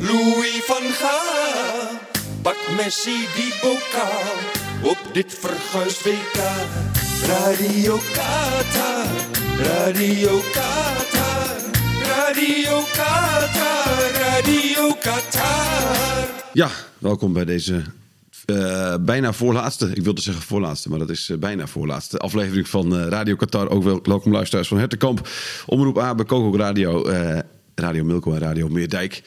Louis van Gaal. Pak Messi die bokaal op dit verguisd WK. Radio Qatar, Radio Qatar, Radio Qatar, Radio Qatar. Ja, welkom bij deze uh, bijna voorlaatste. Ik wilde zeggen voorlaatste, maar dat is uh, bijna voorlaatste aflevering van uh, Radio Qatar. Ook wel, welkom luisteraars van Hertenkamp. Omroep A Coco Radio, Radio Milko en Radio Meerdijk.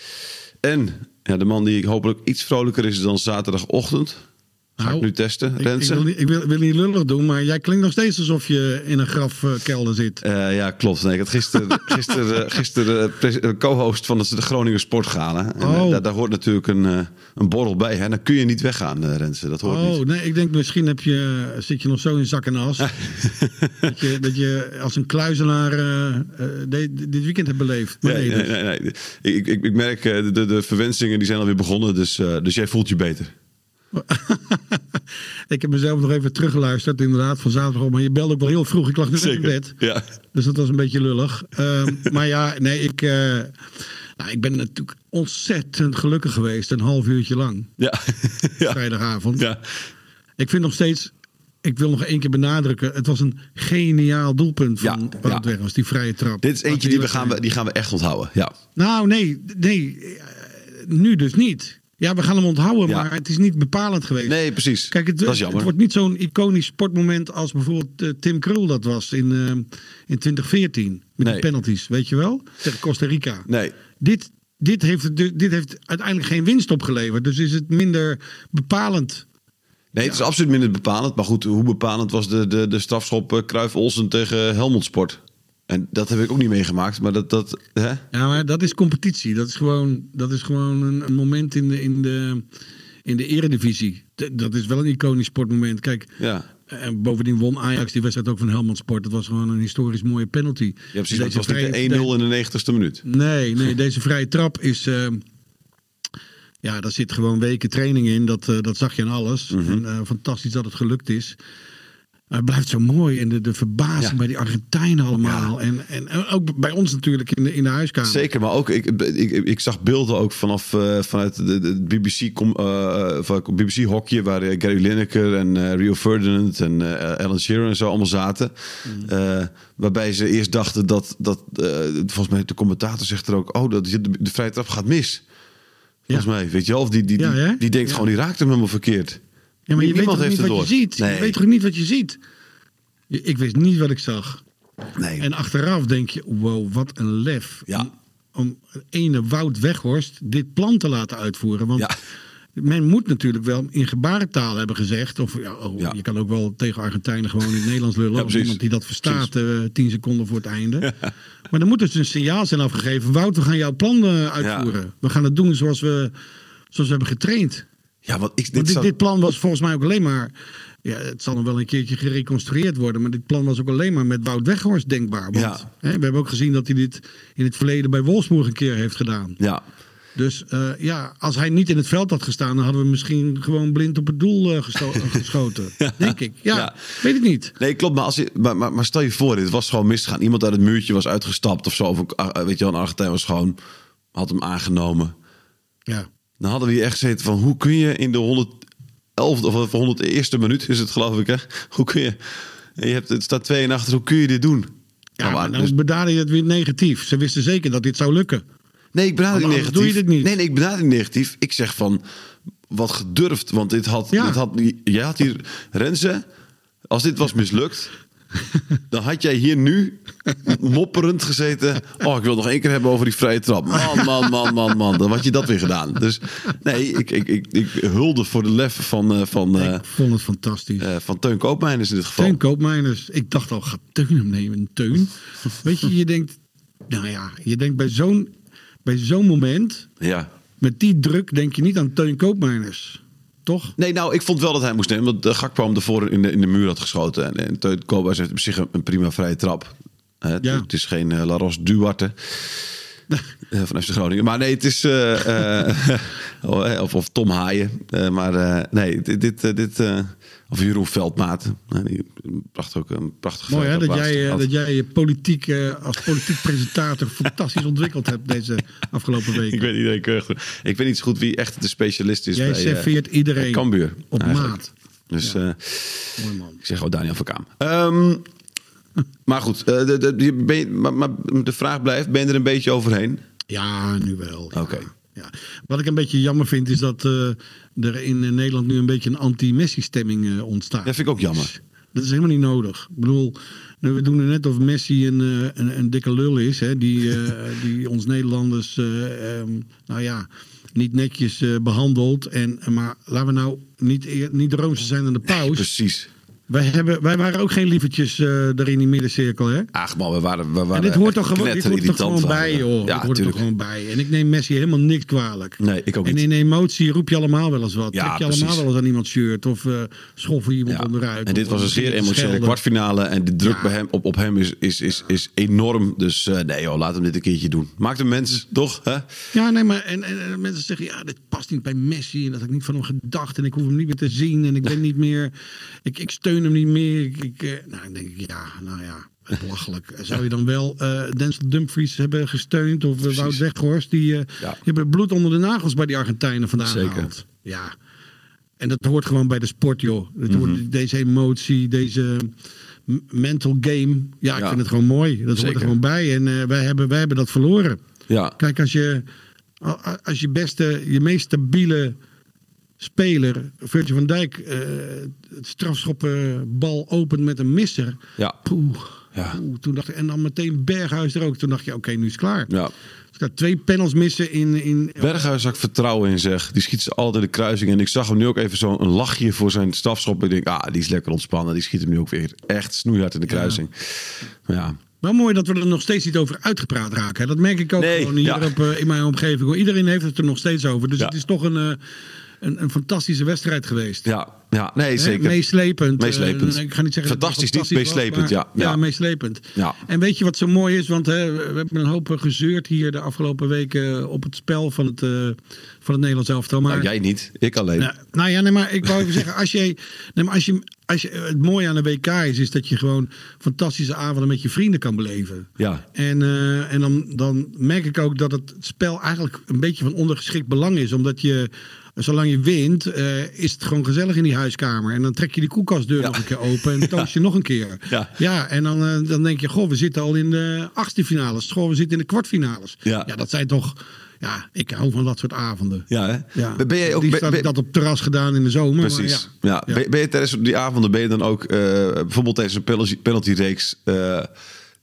En ja, de man die hopelijk iets vrolijker is dan zaterdagochtend. Ga ik Nou, nu testen, Ik, ik, wil, niet- ik wil, wil niet lullig doen, maar jij klinkt nog steeds alsof je in een grafkelder zit. Eh, ja, klopt. Nee, ik had gisteren, gisteren, gisteren eh, eh, co-host van de Groninger Sportgala. En eh, Oh. daar, daar hoort natuurlijk een, een borrel bij. Hè? Dan kun je niet weggaan, Renze. Dat hoort Oh, niet. nee, ik denk misschien heb je, zit je nog zo in zak en as. dat, je, dat je als een kluizenaar de- dit weekend hebt beleefd. Maar Nee, nee, nee, dus- nee, nee. Ik, ik, ik merk de, de verwensingen die zijn alweer begonnen. Dus, dus jij voelt je beter. ik heb mezelf nog even teruggeluisterd, inderdaad, van zaterdag. Maar je belde ook wel heel vroeg. Ik lag net in bed. Ja. Dus dat was een beetje lullig. Ehm, maar ja, nee, ik, eh, nou, ik ben natuurlijk ontzettend gelukkig geweest. Een half uurtje lang. Ja. ja. Vrijdagavond. ja. Ik vind nog steeds. Ik wil nog één keer benadrukken. Het was een geniaal doelpunt van Ja, wat ja. het weg was. Die vrije trap. Dit is eentje die we, gaan, we, die gaan we echt onthouden. Ja. Nou, nee, nee. eh, Nu dus niet. Ja, we gaan hem onthouden, Ja. maar het is niet bepalend geweest. Nee, precies. Kijk, het, dat is het wordt niet zo'n iconisch sportmoment als bijvoorbeeld eh, Tim Krul dat was in, eh, in 2014. Met Nee. die penalties, weet je wel? Tegen Costa Rica. Nee. Dit, dit, heeft, dit heeft uiteindelijk geen winst opgeleverd. Dus is het minder bepalend. Nee, het is absoluut minder bepalend. Maar goed, hoe bepalend was de, de, de strafschop uh, Cruijff Olsen tegen Helmond Sport? En dat heb ik ook niet meegemaakt. Maar dat... dat hè? Ja, maar dat is competitie. Dat is gewoon, dat is gewoon een, een moment in de, in de, in de eredivisie. Dat is wel een iconisch sportmoment. Kijk, Ja. en bovendien won Ajax die wedstrijd ook van Helmond Sport. Dat was gewoon een historisch mooie penalty. Ja, precies. Het was niet vrije- de 1-0 in de 90ste minuut. Nee, nee, deze vrije trap is. eh, ja, daar zit gewoon weken training in. Dat, eh, dat zag je aan alles. Mhm. En, eh, fantastisch dat het gelukt is. Het blijft zo mooi. En de, de verbazing Ja. bij die Argentijnen allemaal. En, en, en ook bij ons natuurlijk in de, in de huiskamer. Zeker, maar ook ik, ik, ik, zag beelden ook vanaf uh, vanuit de, de BBC, uh, van BBC hokje waar Gary Lineker en uh, Rio Ferdinand en Alan Shearer en zo allemaal zaten, mm. waarbij ze eerst dachten dat dat volgens mij de commentator zegt er ook, oh dat de, de vrije trap gaat mis. Volgens ja. mij, weet je wel, of die die, ja, die, die denkt gewoon die raakt hem helemaal verkeerd. Ja, maar je Niemand weet toch heeft niet wat je ziet? Nee. Je weet toch niet wat je ziet? Ik wist niet wat ik zag. Nee. En achteraf denk je, wow, wat een lef. Ja. Om, om ene Wout Weghorst dit plan te laten uitvoeren. Want Ja. men moet natuurlijk wel in gebarentaal hebben gezegd. Of ja, oh, Ja. je kan ook wel tegen Argentijnen gewoon in het Nederlands lullen. Ja, of precies. iemand die dat verstaat eh, tien seconden voor het einde. Maar er moet dus een signaal zijn afgegeven. Wout, we gaan jouw plan eh, uitvoeren. We gaan het doen zoals we, zoals we hebben getraind. Ja, want ik, dit Want dit, plan was volgens mij ook alleen maar. Ja, het zal nog wel een keertje gereconstrueerd worden. Maar dit plan was ook alleen maar met Wout Weghorst denkbaar. Want Ja. hè, we hebben ook gezien dat hij dit in het verleden bij Wolfsburg een keer heeft gedaan. ja. Dus eh, ja, als hij niet in het veld had gestaan, dan hadden we misschien gewoon blind op het doel eh, geschoten. Denk ik. Ja, Ja. weet ik niet. Nee, klopt. Maar, als je, maar, maar, maar stel je voor, dit was gewoon misgegaan. Iemand uit het muurtje was uitgestapt of zo. Of een, ah, weet je wel, een Argentijn was gewoon... had hem aangenomen. Ja. Dan hadden we hier echt gezeten van... hoe kun je in de 111 of 101ste minuut is het geloof ik, hè? Hoe kun je... Je hebt, het staat 2 en achter, hoe kun je dit doen? Ja, Nou, maar dan dus- bedaarde je het weer negatief. Ze wisten zeker dat dit zou lukken. Nee, ik benader niet negatief. doe je dit niet. Nee, nee, ik benader niet negatief. Ik zeg van, wat gedurfd. Want dit had, Ja. dit had jij had hier, Renze, als dit was mislukt, dan had jij hier nu mopperend gezeten. Oh, ik wil nog één keer hebben over die vrije trap. Man, man, man, man, man. Dan had je dat weer gedaan. Dus nee, ik, ik, ik, ik hulde voor de lef van, eh, van, eh, ik vond het fantastisch. eh, van Teun Koopmeiners in dit geval. Teun Koopmeiners. Ik dacht al, gaat Teun hem nemen? Teun? Weet je, je denkt... Nou ja, je denkt bij zo'n bij zo'n moment... Ja, met die druk denk je niet aan Teun Koopmeiners. Toch? Nee, nou, ik vond wel dat hij moest nemen. Want de Gakpo hem ervoor in de, in de muur had geschoten. En, en Koopmeiners heeft op zich een, een prima vrije trap. Het, Ja. het is geen uh, Laros Duarte eh, van FC Groningen. Maar nee, het is... eh, eh, of, of Tom Haaien. Eh, maar eh, nee, dit... dit, eh, dit eh, of Jeroen Veldmaat. Die bracht ook een prachtige Mooi hè, dat jij, eh, dat jij je politiek, eh, als politiek presentator fantastisch ontwikkeld hebt deze afgelopen Ik weken. weet iedereen keurig. Ik weet niet zo goed wie echt de specialist is Jij bij, eh, serveert iedereen bij Cambuur. op eigenlijk. maat. Dus eh, Mooi man. ik zeg gewoon Daniel van Kaam. Ehm, maar goed, eh, de, de, je ben je- maar, maar de vraag blijft, ben je er een beetje overheen? Ja, nu wel. Oké. Ja. Wat ik een beetje jammer vind is dat eh, er in Nederland nu een beetje een anti-Messi-stemming eh, ontstaat. Dat vind ik ook jammer. Dat is helemaal niet nodig. Ik bedoel, nou, we doen er net of Messi een, een, een dikke lul is. Hè, die, die ons Nederlanders, eh, ehm, nou ja, niet netjes eh, behandelt. En, maar laten we nou niet, niet de roomser zijn aan de paus. Precies. Wij, hebben, wij waren ook geen lievertjes eh daar in die middencirkel. Hè? Ach man, we waren, we waren En dit hoort toch gewoon, dit hoort er toch knetterirritant gewoon bij, joh. Ja, dit hoort er gewoon bij. En ik neem Messi helemaal niks kwalijk. Nee, ik ook En niet. in emotie roep je allemaal wel eens wat. Ja, Trek je allemaal wel eens aan iemands shirt. Of eh schoffel je iemand Ja. onderuit. En dit was een of zeer emotionele kwartfinale. En de druk Ja. bij hem, op, op hem is, is, is, is enorm. Dus eh, nee joh, laat hem dit een keertje doen. Maakt een mens, toch? Hè? Ja, nee, maar en, en, en mensen zeggen, ja, dit past niet bij Messi. En dat heb ik niet van hem gedacht. En ik hoef hem niet meer te zien. En ik ben niet meer, ik, ik steun hem niet meer. Ik, ik, eh, nou, dan denk ik, ja, nou ja, belachelijk. Zou je dan wel eh Denzel Dumfries hebben gesteund? Of uh, Wout Weghorst? Die, eh, Ja. hebben bloed onder de nagels bij die Argentijnen vandaan Zeker. gehaald. Ja. En dat hoort gewoon bij de sport, joh. Mhm. hoort, deze emotie, deze mental game. Ja, ik Ja. vind het gewoon mooi. Dat hoort Zeker. er gewoon bij. En wij, hebben, wij hebben dat verloren. Ja. Kijk, als je, als je beste, je meest stabiele speler, Virgil van Dijk, eh het strafschoppenbal opent met een misser. Ja. Poeh, Ja. poeh, toen dacht ik, en dan meteen Berghuis er ook. Toen dacht je, oké, nu is het klaar. ja. Daar twee panels missen in... in Berghuis had ik vertrouwen in, zeg. Die schiet ze altijd in de kruising. En ik zag hem nu ook even zo'n lachje voor zijn stafschop. Ik denk, ah, die is lekker ontspannen. Die schiet hem nu ook weer echt snoeihard in de kruising. Ja. ja. Wel mooi dat we er nog steeds niet over uitgepraat raken. Dat merk ik ook Nee, gewoon hier ja. op, eh, in mijn omgeving. Iedereen heeft het er nog steeds over. Dus Ja. het is toch een, eh, een, een fantastische wedstrijd geweest. Ja, ja, nee, zeker. Meeslepend. Meeslepend. Eh, ik ga niet zeggen dat het Fantastisch, niet was, meeslepend, maar- ja. Ja, Ja. meeslepend. Ja. En weet je wat zo mooi is? Want hè, we hebben een hoop gezeurd hier de afgelopen weken op het spel van het, eh, van het Nederlands elftal. Maar, Nou, jij niet, ik alleen. nou, nou ja, nee, maar ik wou even zeggen, als je, nee, maar als je, als je, het mooie aan de WK is, is dat je gewoon fantastische avonden met je vrienden kan beleven. Ja. En, eh, en dan, dan merk ik ook dat het spel eigenlijk een beetje van ondergeschikt belang is. Omdat je, zolang je wint, eh, is het gewoon gezellig in die huiskamer. En dan trek je die koelkastdeur Ja. nog een keer open en toast je nog een keer. Ja. en dan, eh, dan denk je, goh, we zitten al in de achtste finales. Goh, we zitten in de kwartfinales. Ja. ja, dat zijn toch... Ja, ik hou van dat soort avonden. Ja, hè? Ja. Ben- jij ook... Ben- ben- dat op terras gedaan in de zomer. Precies. Maar ja. ja. Ben, ben je tijdens die avonden ben je dan ook eh, bijvoorbeeld tijdens een penalty, penaltyreeks eh,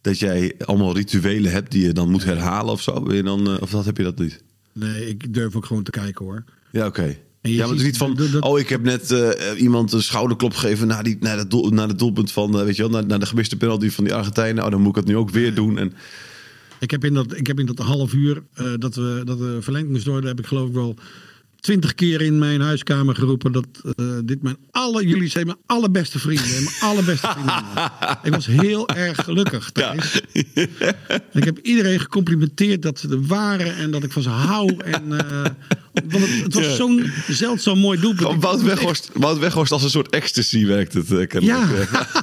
dat jij allemaal rituelen hebt die je dan moet herhalen of zo? Ben je dan, eh, of dat heb je dat niet? Nee, ik durf ook gewoon te kijken hoor. Ja, oké. Ja, maar het is niet van, dat- dat- oh, ik heb net iemand een schouderklop gegeven naar, die, naar, het, doel, naar het doelpunt van, weet je wel, naar, naar de gemiste penalty van die Argentijnen. Oh, dan moet ik het nu ook weer doen. En, Ik heb in dat, ik heb in dat half uur eh, dat, we, dat we verlengd moest worden, heb ik geloof ik wel twintig keer in mijn huiskamer geroepen dat eh, dit mijn alle, jullie zijn mijn allerbeste vrienden en mijn allerbeste vrienden. ik was heel erg gelukkig. En ik heb iedereen gecomplimenteerd dat ze er waren en dat ik van ze hou. En, eh, want het, het was Ja. zo'n zeldzaam mooi doelpunt. Wout Weghorst, Wout Weghorst als een soort ecstasy werkt het. eh, kennelijk. Ja.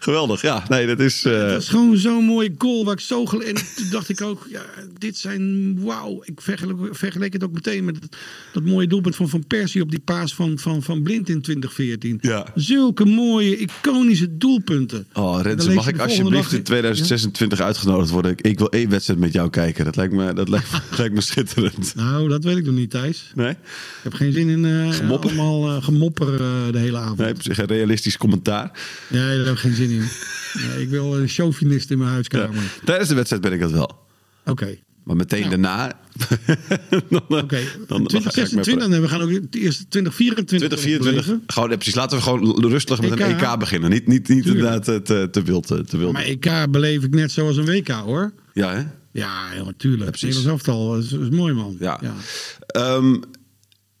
Geweldig, ja. Nee, dat is... eh, Dat is gewoon zo'n mooie goal waar ik zo gel- En toen dacht ik ook, ja, dit zijn wauw. Ik vergeleek, vergeleek het ook meteen met dat, dat mooie doelpunt van Van Persie op die paas van, van, van Blind in 2014. Ja. Zulke mooie, iconische doelpunten. Oh, lees mag ik alsjeblieft in dag- 2026 uitgenodigd worden? Ik, ik wil één wedstrijd met jou kijken. Dat lijkt me, dat lijkt, lijkt me schitterend. Nou, dat weet ik nog niet, Thijs. Nee? Ik heb geen zin in Gemopper? allemaal eh, gemopper eh, de hele avond. Nee, op zich een realistisch commentaar. Nee, daar heb ik geen zin in. Nee, ik wil een chauvinist in mijn Ja. huiskamer. Tijdens de wedstrijd ben ik dat wel. Oké. Maar meteen Nou. daarna... dan, Oké, dan- dan ga ik 2026 en we gaan ook het eerste 2024 2024. beleven. Gewoon, precies. Laten we gewoon rustig met een EK. Beginnen. Niet, niet, niet Tuurlijk. inderdaad te, te wild. Te wild. Maar EK beleef ik net zoals een WK hoor. Ja, hè? Ja, ja natuurlijk. precies. Nederlands elftal is, is mooi, man. Ja. Ehm,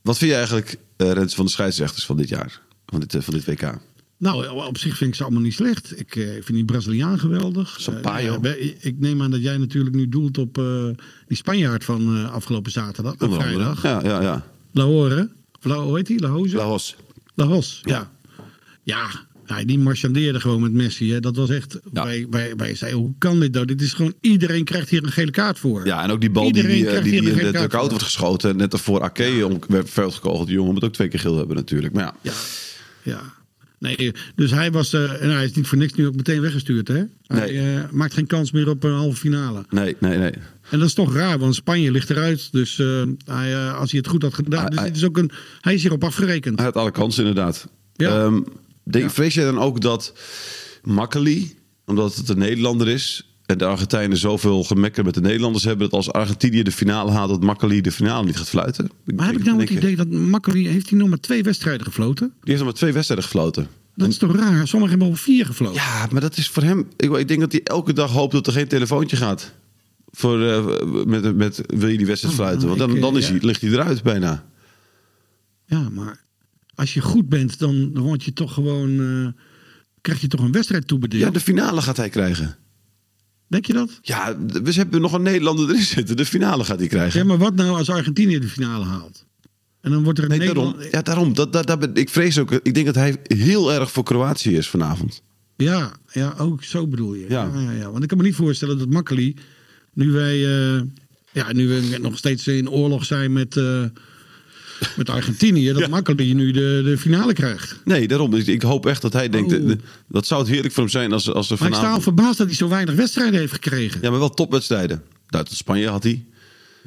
wat vind je eigenlijk, eh Rens, van de scheidsrechters van dit jaar? Van dit, eh, van dit WK? Nou, op zich vind ik ze allemaal niet slecht. Ik eh, vind die Braziliaan geweldig. Sampaio. Ik neem aan dat jij natuurlijk nu doelt op die Spanjaard van afgelopen zaterdag. of vrijdag. Ja, ja, ja. Lahore. La, hoe heet die? Lahoze? Lahos. Lahos, ja. Ja, ja, die marchandeerde gewoon met Messi. Hè. Dat was echt... Ja. Wij, wij, wij zeiden, hoe kan dit nou? Dit is gewoon... Iedereen krijgt hier een gele kaart voor. Ja, en ook die bal die, Iedereen die, eh, die, die in de dugout voor. wordt geschoten. Net daarvoor Ake om werd veld gekogeld. Die jongen moet ook twee keer geel hebben natuurlijk. Maar ja, Ja, ja. Nee, dus hij was... eh, en hij is niet voor niks nu ook meteen weggestuurd, hè? Hij Nee. eh, maakt geen kans meer op een halve finale. nee, nee, nee. En dat is toch raar, want Spanje ligt eruit. Dus eh, hij, eh, als hij het goed had gedaan... Hij- dus dit is ook een, hij is hierop afgerekend. Hij had alle kansen inderdaad. Ja. Ehm, denk, jij dan ook dat Makkeli, omdat het een Nederlander is... en de Argentijnen zoveel gemekker met de Nederlanders hebben... dat als Argentinië de finale haalt, dat Makkeli de finale niet gaat fluiten? Maar heb ik nou het idee dat Makkeli... Heeft hij nog maar twee wedstrijden gefloten? Die heeft nog maar twee wedstrijden gefloten. Dat is toch raar? Sommigen hebben al vier gefloten. Ja, maar dat is voor hem... Ik, ik denk dat hij elke dag hoopt dat er geen telefoontje gaat. Voor, eh, met, met, wil je die wedstrijd Oh, fluiten? Want dan, dan eh, is hij, ja. ligt hij eruit bijna. Ja, maar als je goed bent, dan, dan word je toch gewoon... eh, krijg je toch een wedstrijd toebedeeld. Ja, de finale gaat hij krijgen. Denk je dat? Ja, we hebben nog een Nederlander erin zitten. De finale gaat hij krijgen. Ja, maar wat nou als Argentinië de finale haalt? En dan wordt er een Nee, Nederland... daarom. Ja, daarom. Dat, dat, dat ik vrees ook. Ik denk dat hij heel erg voor Kroatië is vanavond. Ja, ja, ook zo bedoel je. Ja. Ja. Ja, ja, Want ik kan me niet voorstellen dat Makkeli, nu wij, eh, ja, nu we nog steeds in oorlog zijn met, eh, met Argentinië, dat Ja. Makkeli nu de, de finale krijgt. Nee, daarom. Ik hoop echt dat hij denkt. Oh. Dat zou het heerlijk voor hem zijn als, als er Maar ik sta al verbaasd dat hij zo weinig wedstrijden heeft gekregen. Ja, maar wel topwedstrijden. Duitsland-Spanje had hij.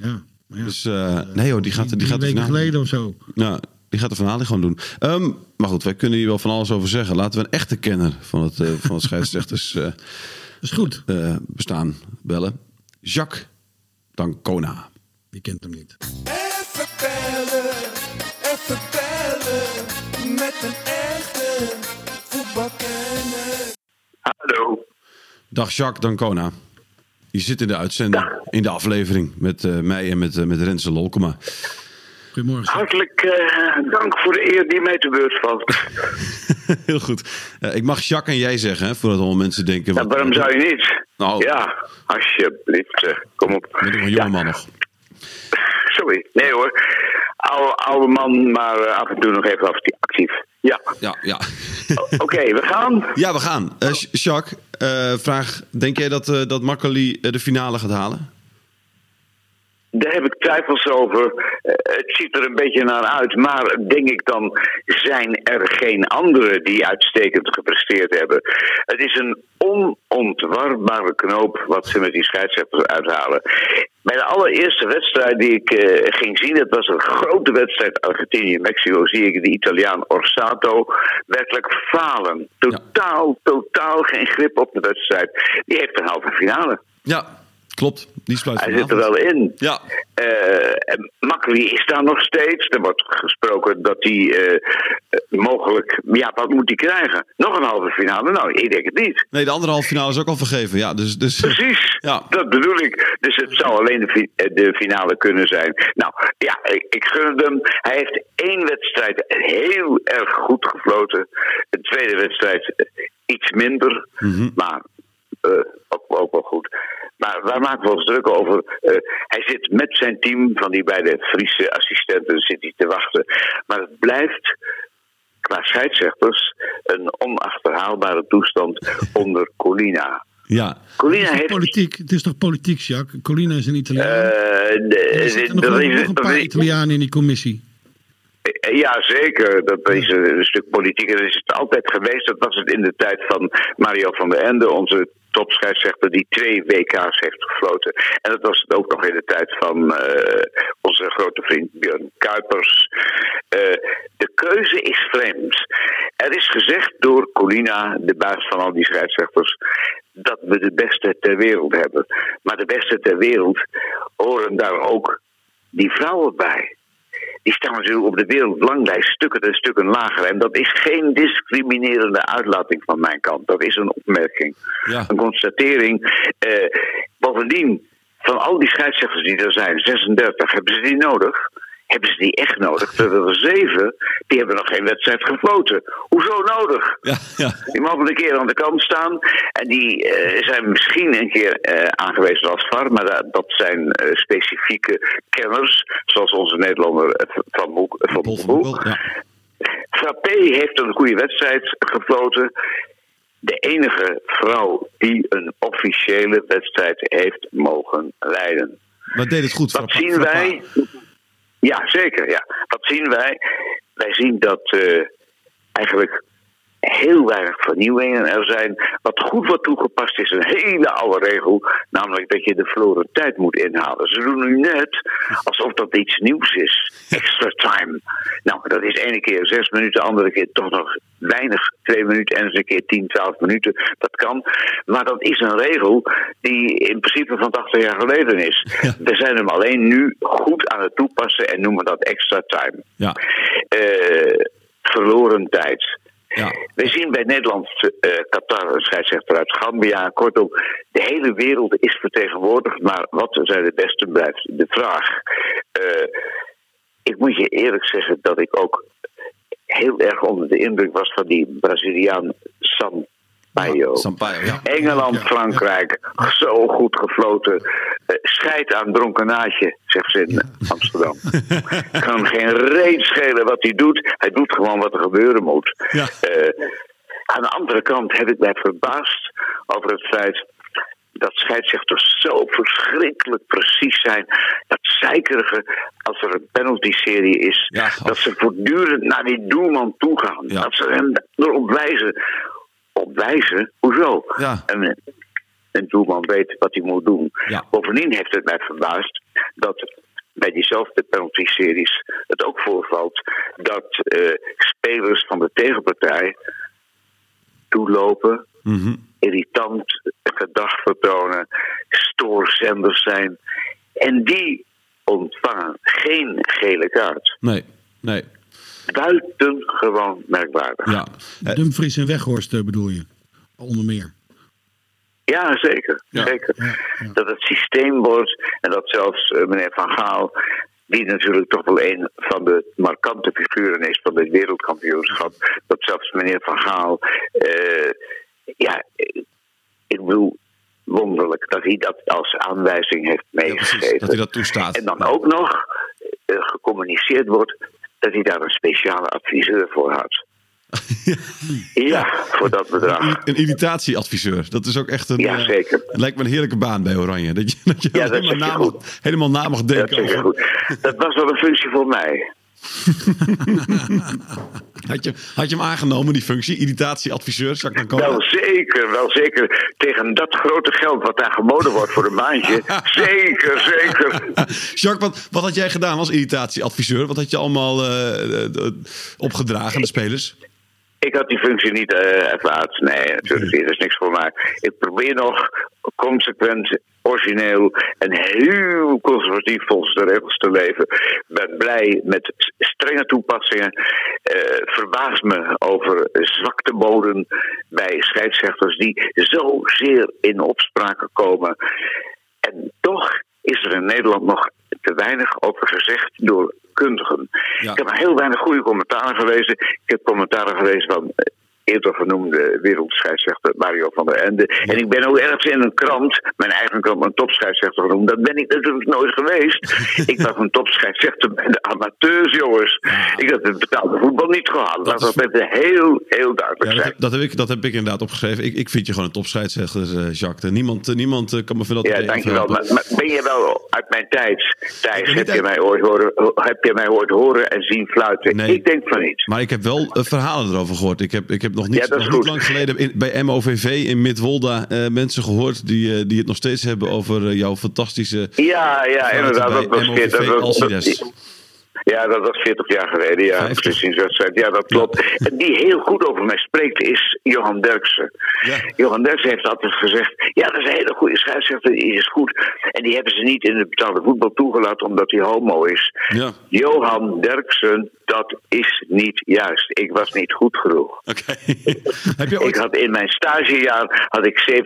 Ja, maar ja. Dus eh, nee hoor, die gaat, die Drie gaat de weken finale. geleden of zo. Nou, die gaat de finale gewoon doen. Ehm, maar goed, wij kunnen hier wel van alles over zeggen. Laten we een echte kenner van het, eh, van het scheidsrechters eh, Dat is goed. eh, bestaan bellen. Jacques Dancona. Die kent hem niet. Even even bellen met een echte voetbalkenner. Hallo. Dag Jacques Dancona. Je zit in de uitzending, in de aflevering met eh, mij en met, eh, met Renze Lolkema. Goedemorgen. Hartelijk eh, dank voor de eer die mij te beurt valt. Heel goed. Eh, ik mag Jacques en jij zeggen, hè, voordat allemaal mensen denken... Ja, wat- waarom zou je niet? Nou. Ja, alsjeblieft. Kom op. Ben ik nog een jonge man nog. Sorry. Nee hoor. Oude, oude man, maar eh, af en toe nog even acti- actief. Ja. Ja, ja. Oké, we gaan. ja, we gaan. Eh, Jacques, eh, vraag. Denk jij dat, eh dat Makkeli de finale gaat halen? Daar heb ik twijfels over. Eh, het ziet er een beetje naar uit. Maar denk ik dan, zijn er geen anderen die uitstekend gepresteerd hebben? Het is een onontwarbare knoop wat ze met die scheidsrechters uithalen. Bij de allereerste wedstrijd die ik eh, ging zien, dat was een grote wedstrijd Argentinië-Mexico, zie ik de Italiaan Orsato werkelijk falen. Totaal, totaal geen grip op de wedstrijd. Die heeft een halve finale. Ja, klopt. Die sluit Hij zit er wel in. Ja, Makkeli is daar nog steeds. Er wordt gesproken dat hij eh, mogelijk. Ja, wat moet hij krijgen? Nog een halve finale? Nou, ik denk het niet. nee, de andere halve finale is ook al vergeven. Ja, dus, dus Precies, Ja. dat bedoel ik. Dus het zou alleen de, fi- eh, de finale kunnen zijn. Nou, ja, ik, ik gun hem. Hij heeft één wedstrijd heel erg goed gefloten. De tweede wedstrijd iets minder. Maar eh, ook, ook wel goed. Maar waar maken we ons druk over? Eh, hij zit met zijn team van die beide Friese assistenten zit hij te wachten. Maar het blijft qua scheidsrechters een onachterhaalbare toestand onder Colina. ja. Colina Het is, heeft. toch politiek, het is toch politiek, Jacques? Colina is een Italiaan. eh, de- er zitten nog, is- een paar Italianen in die commissie. Ja, zeker. Dat is een, een stuk politiek. En dat is het altijd geweest. Dat was het in de tijd van Mario van der Ende, onze topscheidsrechter, die twee WK's heeft gefloten. En dat was het ook nog in de tijd van eh, onze grote vriend Björn Kuipers. Eh, de keuze is vreemd. Er is gezegd door Colina, de baas van al die scheidsrechters, dat we de beste ter wereld hebben. Maar de beste ter wereld horen daar ook die vrouwen bij die staan natuurlijk op de wereldbelanglijst stukken en stukken lager. En dat is geen discriminerende uitlating van mijn kant. Dat is een opmerking. Ja. Een constatering. Eh, bovendien, van al die scheidsrechters die er zijn, 36, hebben ze die nodig? Hebben ze die echt nodig? Terwijl er zeven, die hebben nog geen wedstrijd gefloten. Hoezo nodig? Ja, ja. Die mogen een keer aan de kant staan. En die eh, zijn misschien een keer eh, aangewezen als VAR. Maar dat, dat zijn eh, specifieke kenners. Zoals onze Nederlander Van Boek. Van Boek. Boekel, ja. Frappé heeft een goede wedstrijd gefloten. De enige vrouw die een officiële wedstrijd heeft mogen leiden. Maar deed het goed. Wat zien wij? Ja, zeker. Ja. Wat zien wij? Wij zien dat eh, eigenlijk heel weinig vernieuwingen er zijn. Wat goed wordt toegepast is een hele oude regel, namelijk dat je de verloren tijd moet inhalen. Ze doen nu net alsof dat iets nieuws is. Extra time. Nou, dat is ene keer zes minuten, andere keer toch nog weinig, twee minuten en eens een keer tien, twaalf minuten. Dat kan. Maar dat is een regel die in principe van 80 jaar geleden is. We zijn hem alleen nu goed aan het toepassen en noemen dat extra time. Ja, Eh, verloren tijd. Ja. We zien bij Nederland eh Qatar een scheidsrechter uit Gambia. Kortom, de hele wereld is vertegenwoordigd. Maar wat zijn de beste blijft de vraag. Eh, ik moet je eerlijk zeggen dat ik ook heel erg onder de indruk was van die Braziliaan Sampaio. Sampaio, ja. Engeland, Frankrijk, zo goed gefloten. Eh, scheid aan dronkenaatje, zegt ze in Amsterdam. kan geen reet schelen wat hij doet. Hij doet gewoon wat er gebeuren moet. Ja. Eh, aan de andere kant heb ik mij verbaasd over het feit dat scheidsrechters zo verschrikkelijk precies zijn. Dat zeikerige, als er een penalty-serie is, Ja, dat ze voortdurend naar die doelman toe gaan. Ja. Dat ze hem erop wijzen. Op wijzen? Hoezo? Ja. En, een doelman weet wat hij moet doen. Ja. Bovendien heeft het mij verbaasd dat bij diezelfde penalty-series het ook voorvalt dat eh, spelers van de tegenpartij toelopen, Mhm. irritant gedrag vertonen, stoorzenders zijn. En die ontvangen geen gele kaart. Nee, nee. Buitengewoon merkwaardig. Ja. Eh, Dumfries en Weghorst eh, bedoel je? Onder meer. Ja, zeker. Ja. zeker. Ja, ja. Dat het systeem wordt en dat zelfs eh, meneer Van Gaal, die natuurlijk toch wel een van de markante figuren is van dit wereldkampioenschap, dat zelfs meneer Van Gaal, eh, ja, ik bedoel, wonderlijk dat hij dat als aanwijzing heeft ja, precies. meegegeven. Dat hij dat toestaat. En dan ook nog gecommuniceerd wordt dat hij daar een speciale adviseur voor had. ja, voor dat bedrag. Een irritatieadviseur. Dat is ook echt een. Ja, eh, zeker. Het lijkt me een heerlijke baan bij Oranje. Dat je, dat je Ja, dat helemaal, na mag, helemaal na mag Dat denken. je over-. Dat was wel een functie voor mij. Had, je, had je hem aangenomen, die functie? Irritatieadviseur, Jacques dan Wel zeker, wel zeker. Tegen dat grote geld wat daar geboden wordt voor een maandje. zeker, zeker. Jacques, wat, wat had jij gedaan als irritatieadviseur? Wat had je allemaal eh, eh, opgedragen aan de spelers? Ik had die functie niet eh ervaard. Nee, natuurlijk. Dat is niks voor mij. Ik probeer nog consequent, origineel en heel conservatief volgens de regels te leven. Ik ben blij met strenge toepassingen. Verbaas me over zwakteboden bij scheidsrechters die zozeer in opspraken komen. En toch is er in Nederland nog te weinig over gezegd door kundigen. Ja. Ik heb heel weinig goede commentaren gelezen. Ik heb commentaren gelezen van eh, eerder genoemde wereldscheidsrechter Mario van der Ende. En ik ben ook ergens in een krant, mijn eigen krant, een topscheidsrechter genoemd. Dat ben ik natuurlijk nooit geweest. ik was een topscheidsrechter bij de amateurs, jongens. Ik had het betaalde voetbal niet gehad. Dat even heel, heel duidelijk Ja, dat, zijn. dat, heb ik, dat heb ik inderdaad opgeschreven. Ik, ik vind je gewoon een topscheidsrechter, eh, Jacques. Niemand, eh, niemand eh, kan me veel dat Ja, dankjewel. Maar, maar ben je wel uit mijn tijd, Thijs, heb je, mij ooit horen, heb je mij ooit horen en zien fluiten? Nee. Ik denk van niet. Maar ik heb wel verhalen erover gehoord. Ik heb, ik heb nog niet, Ja, nog niet lang geleden in, bij MOVV in Midwolda eh, mensen gehoord die, eh, die het nog steeds hebben over eh, jouw fantastische. Ja, ja, inderdaad. Dat was, MOVV dat was- Alcides. Ja, dat was 40 jaar geleden. Ja, 50. precies. wedstrijd. Ja, dat klopt. En die heel goed over mij spreekt is Johan Derksen. Ja. Johan Derksen heeft altijd gezegd: Ja, dat is een hele goede scheidsrechter, die is goed. En die hebben ze niet in het betaalde voetbal toegelaten omdat hij homo is. Ja, Johan Derksen, dat is niet juist. Ik was niet goed genoeg. oké. Ik had in mijn stagejaar had ik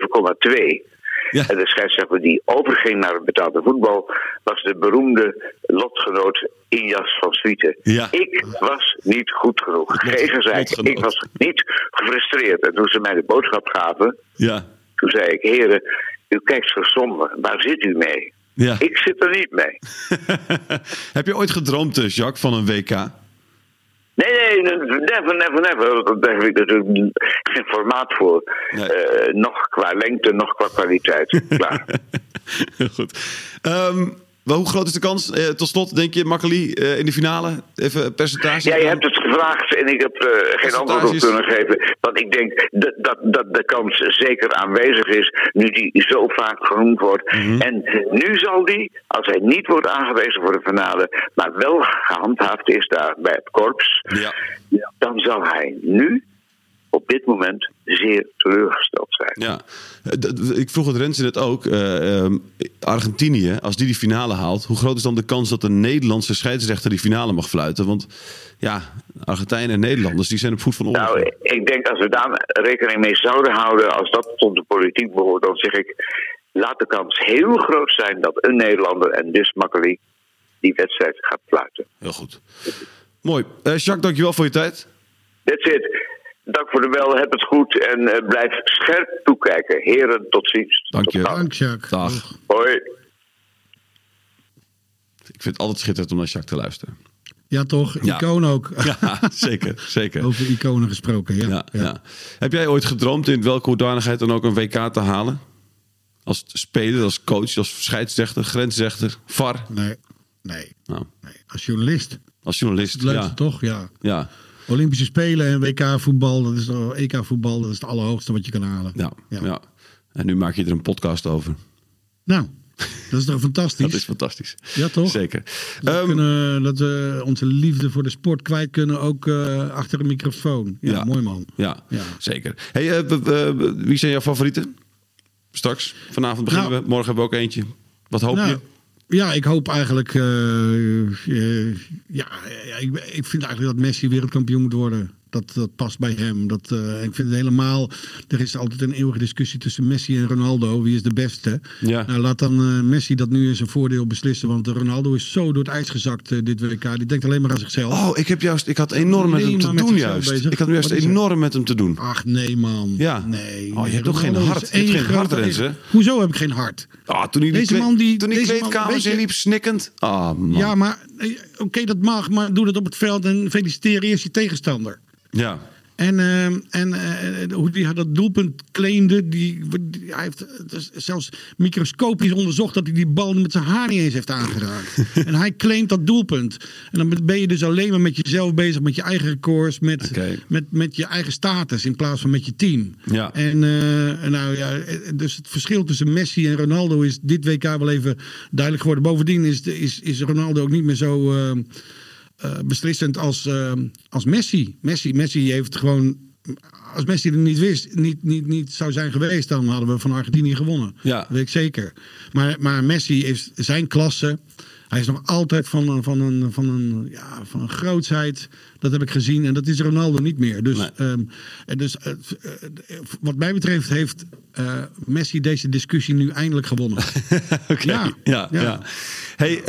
7,2. Ja. En de scheidsrechter die overging naar het betaalde voetbal was de beroemde lotgenoot Injas van Swieten. Ja. Ik was niet goed genoeg. Gezeik. lotgenoot. Ik was niet gefrustreerd. En toen ze mij de boodschap gaven, Ja. toen zei ik: Heren, u kijkt zo somber. Waar zit u mee? ja. Ik zit er niet mee. Heb je ooit gedroomd, eh, Jacques, van een WK? Nee, never, never, never. Daar heb ik natuurlijk geen formaat voor. Nee. Eh, nog qua lengte, nog qua kwaliteit. Klaar. Goed. Ehm, wel, hoe groot is de kans, eh, tot slot, denk je, Makkeli, eh, in de finale? Even een percentage. Ja, je hebt het gevraagd en ik heb eh, geen antwoord op kunnen geven. Want ik denk dat, dat, dat de kans zeker aanwezig is, nu die zo vaak genoemd wordt. Mhm. En nu zal die, als hij niet wordt aangewezen voor de finale, maar wel gehandhaafd is daar bij het korps, Ja. dan zal hij nu, op dit moment, zeer teleurgesteld zijn. Ja, Eh, ik vroeg het Rens net ook. eh, ehm, Argentinië, als die die finale haalt, hoe groot is dan de kans dat een Nederlandse scheidsrechter die finale mag fluiten? Want ja, Argentijnen en Nederlanders die zijn op voet van oorlog. Nou, ik denk als we daar rekening mee zouden houden, als dat tot de politiek behoort, dan zeg ik, laat de kans heel groot zijn dat een Nederlander en dus Makkeli die wedstrijd gaat fluiten. Heel goed. Mooi. Eh, Jacques, dankjewel voor je tijd. That's it. Dank voor de bel, heb het goed en eh, blijf scherp toekijken. Heren, tot ziens. Dank je. Dank, Jacques. Dag. Hoi. Ik vind het altijd schitterend om naar Jacques te luisteren. Ja, toch? Ja. Icoon ook. Ja, zeker. zeker. Over iconen gesproken, ja. Ja, ja. Heb jij ooit gedroomd in welke hoedanigheid dan ook een WK te halen? Als speler, als coach, als scheidsrechter, grensrechter, VAR? Nee, nee, Nou, nee. Als journalist. als journalist. Het leukste ja. toch? Ja. Ja, Olympische Spelen en WK-voetbal, dat is toch- EK-voetbal, dat is het allerhoogste wat je kan halen. ja, ja. Ja. En nu maak je er een podcast over. Nou, dat is toch fantastisch? Dat is fantastisch. Ja, toch? Zeker. Dat, Ehm, we kunnen, dat we onze liefde voor de sport kwijt kunnen, ook eh, achter een microfoon. Ja, Ja. mooi man. ja, Ja. zeker. Hey, eh, wie zijn jouw favorieten? Straks, vanavond beginnen Nou. we. Morgen hebben we ook eentje. Wat hoop Nou, je? Ja, ik hoop eigenlijk. eh, eh, ja, ik, ik vind eigenlijk dat Messi wereldkampioen moet worden. Dat, dat past bij hem. Dat, eh, ik vind het helemaal. Er is altijd een eeuwige discussie tussen Messi en Ronaldo. Wie is de beste? Ja. Nou, laat dan eh, Messi dat nu in zijn voordeel beslissen. Want Ronaldo is zo door het ijs gezakt eh, dit WK. Die denkt alleen maar aan zichzelf. Oh, ik heb juist, ik had enorm met hem te met doen juist. bezig. Ik had juist enorm met hem te doen. Ach nee, man. Ja. Nee. Oh, je hebt toch geen hart? Je hebt geen hart, hè? Hoezo heb ik geen hart? Ah, toen hij Deze man die- toen die deze kleedkamers je- inliep snikkend. Ah, man. Ja, maar oké, dat mag. Maar doe dat op het veld en feliciteer eerst je tegenstander. Ja. En, eh, en eh, hoe hij dat doelpunt claimde, die, die- hij heeft zelfs microscopisch onderzocht dat hij die bal met zijn haar niet eens heeft aangeraakt. en hij claimt dat doelpunt. En dan ben je dus alleen maar met jezelf bezig, met je eigen records, met, met, met je eigen status in plaats van met je team. Ja. En eh, nou ja, dus het verschil tussen Messi en Ronaldo is dit WK wel even duidelijk geworden. Bovendien is, is, is Ronaldo ook niet meer zo. Eh, beslissend als, eh, als Messi. Messi. Messi heeft gewoon. Als Messi er niet wist, niet, niet, niet zou zijn geweest, dan hadden we van Argentinië gewonnen. Ja. Dat weet ik zeker. Maar, maar Messi heeft zijn klasse. Hij is nog altijd van, een- van, een, van, een, ja, van een grootsheid. Dat heb ik gezien. En dat is Ronaldo niet meer. Dus, Nee. ehm, en dus eh, eh, wat mij betreft heeft Messi deze discussie nu eindelijk gewonnen. Oké. Ja, Ja, ja. ja. Hey,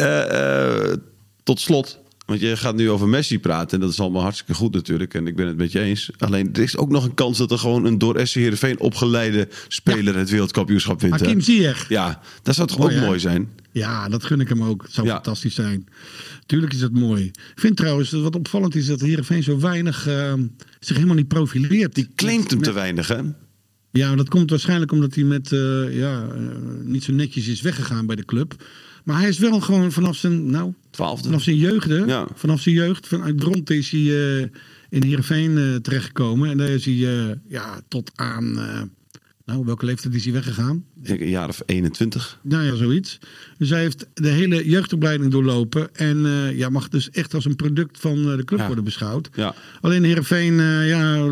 tot slot. Want je gaat nu over Messi praten. En dat is allemaal hartstikke goed natuurlijk. En ik ben het met je eens. Alleen er is ook nog een kans dat er gewoon een door SC Heerenveen opgeleide speler het wereldkampioenschap wint. Hakim Ziyech. Ja, dat zou toch Mooi, ook hè? mooi zijn? Ja, dat gun ik hem ook. Het zou Ja. fantastisch zijn. Tuurlijk is dat mooi. Ik vind trouwens dat wat opvallend is dat Heerenveen zo weinig eh, zich helemaal niet profileert. Die claimt Met- hem te weinig, hè? Ja, dat komt waarschijnlijk omdat hij met eh, ja, eh, niet zo netjes is weggegaan bij de club. Maar hij is wel gewoon vanaf zijn, nou, Twaalfde. vanaf zijn jeugd, hè? Ja. Vanaf zijn jeugd, vanuit Dronten is hij eh, in Heerenveen eh terechtgekomen. En daar is hij eh, ja, tot aan, nou, welke leeftijd is hij weggegaan? Ik denk een jaar of 21. Nou ja, zoiets. Dus hij heeft de hele jeugdopleiding doorlopen. En ja, mag dus echt als een product van de club Ja. worden beschouwd. Ja. Alleen Heerenveen ja,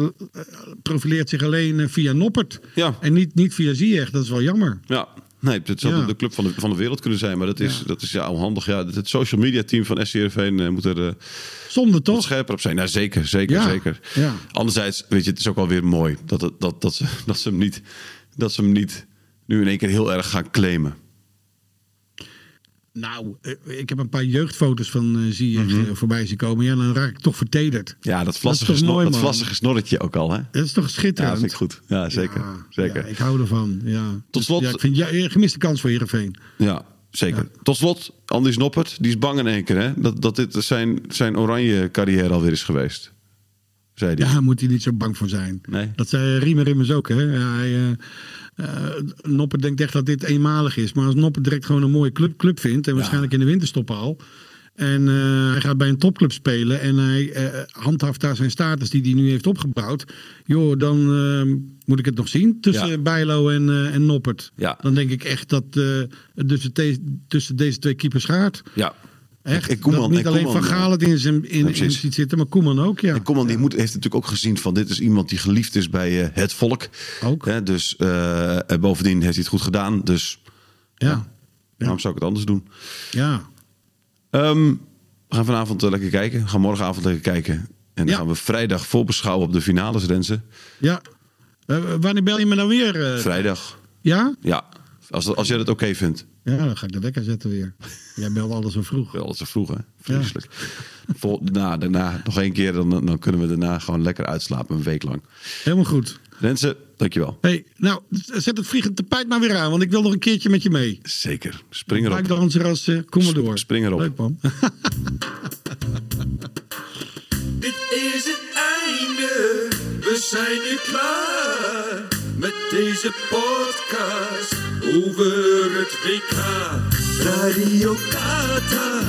profileert zich alleen via Noppert. Ja. En niet, niet via Ziyech. Dat is wel jammer. Ja. Nee, het zou Ja. de club van de, van de wereld kunnen zijn. Maar dat is, Ja. dat is ja, onhandig. Ja, het social media team van SC Heerenveen eh, moet er... eh, Zonde wat toch? scherper op zijn. Nou, zeker, zeker, Ja, zeker. ja. Anderzijds, weet je, het is ook wel weer mooi dat, het, dat, dat, ze, dat ze hem niet, dat ze hem niet nu in één keer heel erg gaan claimen? Nou, eh, ik heb een paar jeugdfoto's van uh, Ziyech eh, voorbij zien komen. Ja, dan raak ik toch vertederd. Ja, dat vlassige, snor, dat vlassige snorretje ook al, hè? Dat is toch Ja, schitterend? dat vind ik goed. Ja, zeker. Ja, zeker. ja, ik hou ervan. Ja. Tot slot- Ja, ik vind ja, een gemiste kans voor Heerenveen. Ja, zeker. Tot slot, Andries Noppert, die is bang in één keer, hè? Dat, dat dit zijn, zijn oranje carrière alweer is geweest. Zei hij. Ja, moet hij niet zo bang voor zijn. Nee. Dat zei Riemer immers ook. Hè? Hij, eh, eh, Noppert denkt echt dat dit eenmalig is. Maar als Noppert direct gewoon een mooie club, club vindt... en waarschijnlijk in de winterstop al... en eh, hij gaat bij een topclub spelen... en hij eh, handhaaft daar zijn status die hij nu heeft opgebouwd... joh, dan eh, moet ik het nog zien tussen Ja. Bijlo en, eh, en Noppert. Ja. Dan denk ik echt dat eh, het tussen, tussen deze twee keepers gaat. Ja. Echt, En Koeman- dat niet en alleen Koeman, Van Gaal het in zijn in, in ziet zitten... maar Koeman ook, ja. En Koeman die moet, heeft natuurlijk ook gezien van dit is iemand die geliefd is bij eh, het volk. Ook. Hè, dus eh, en bovendien heeft hij het goed gedaan. Dus ja. waarom zou ik het anders doen? ja. Ehm, we gaan vanavond eh, lekker kijken. We gaan morgenavond lekker kijken. En dan Ja. gaan we vrijdag voorbeschouwen op de finales, Renze. Ja. Eh, wanneer bel je me dan weer? eh? Vrijdag. ja? Ja, als, als jij dat oké vindt. Ja, dan ga ik de wekker zetten weer. Jij belt alles zo vroeg. Wel te vroeg, hè? Vreselijk. Vol, daarna, daarna, nog één keer, dan, dan kunnen we daarna gewoon lekker uitslapen een week lang. Helemaal goed. Renze, dankjewel. Hey, nou, zet het vliegend tapijt maar weer aan, want ik wil nog een keertje met je mee. Zeker. Spring erop. Buikdanser als uh, kom maar door. Spring erop. Leuk man. Dit is het einde, we zijn nu klaar met deze podcast over het WK. Radio Qatar,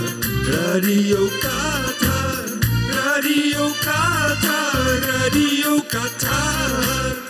Radio Qatar, Radio Qatar, Radio Qatar.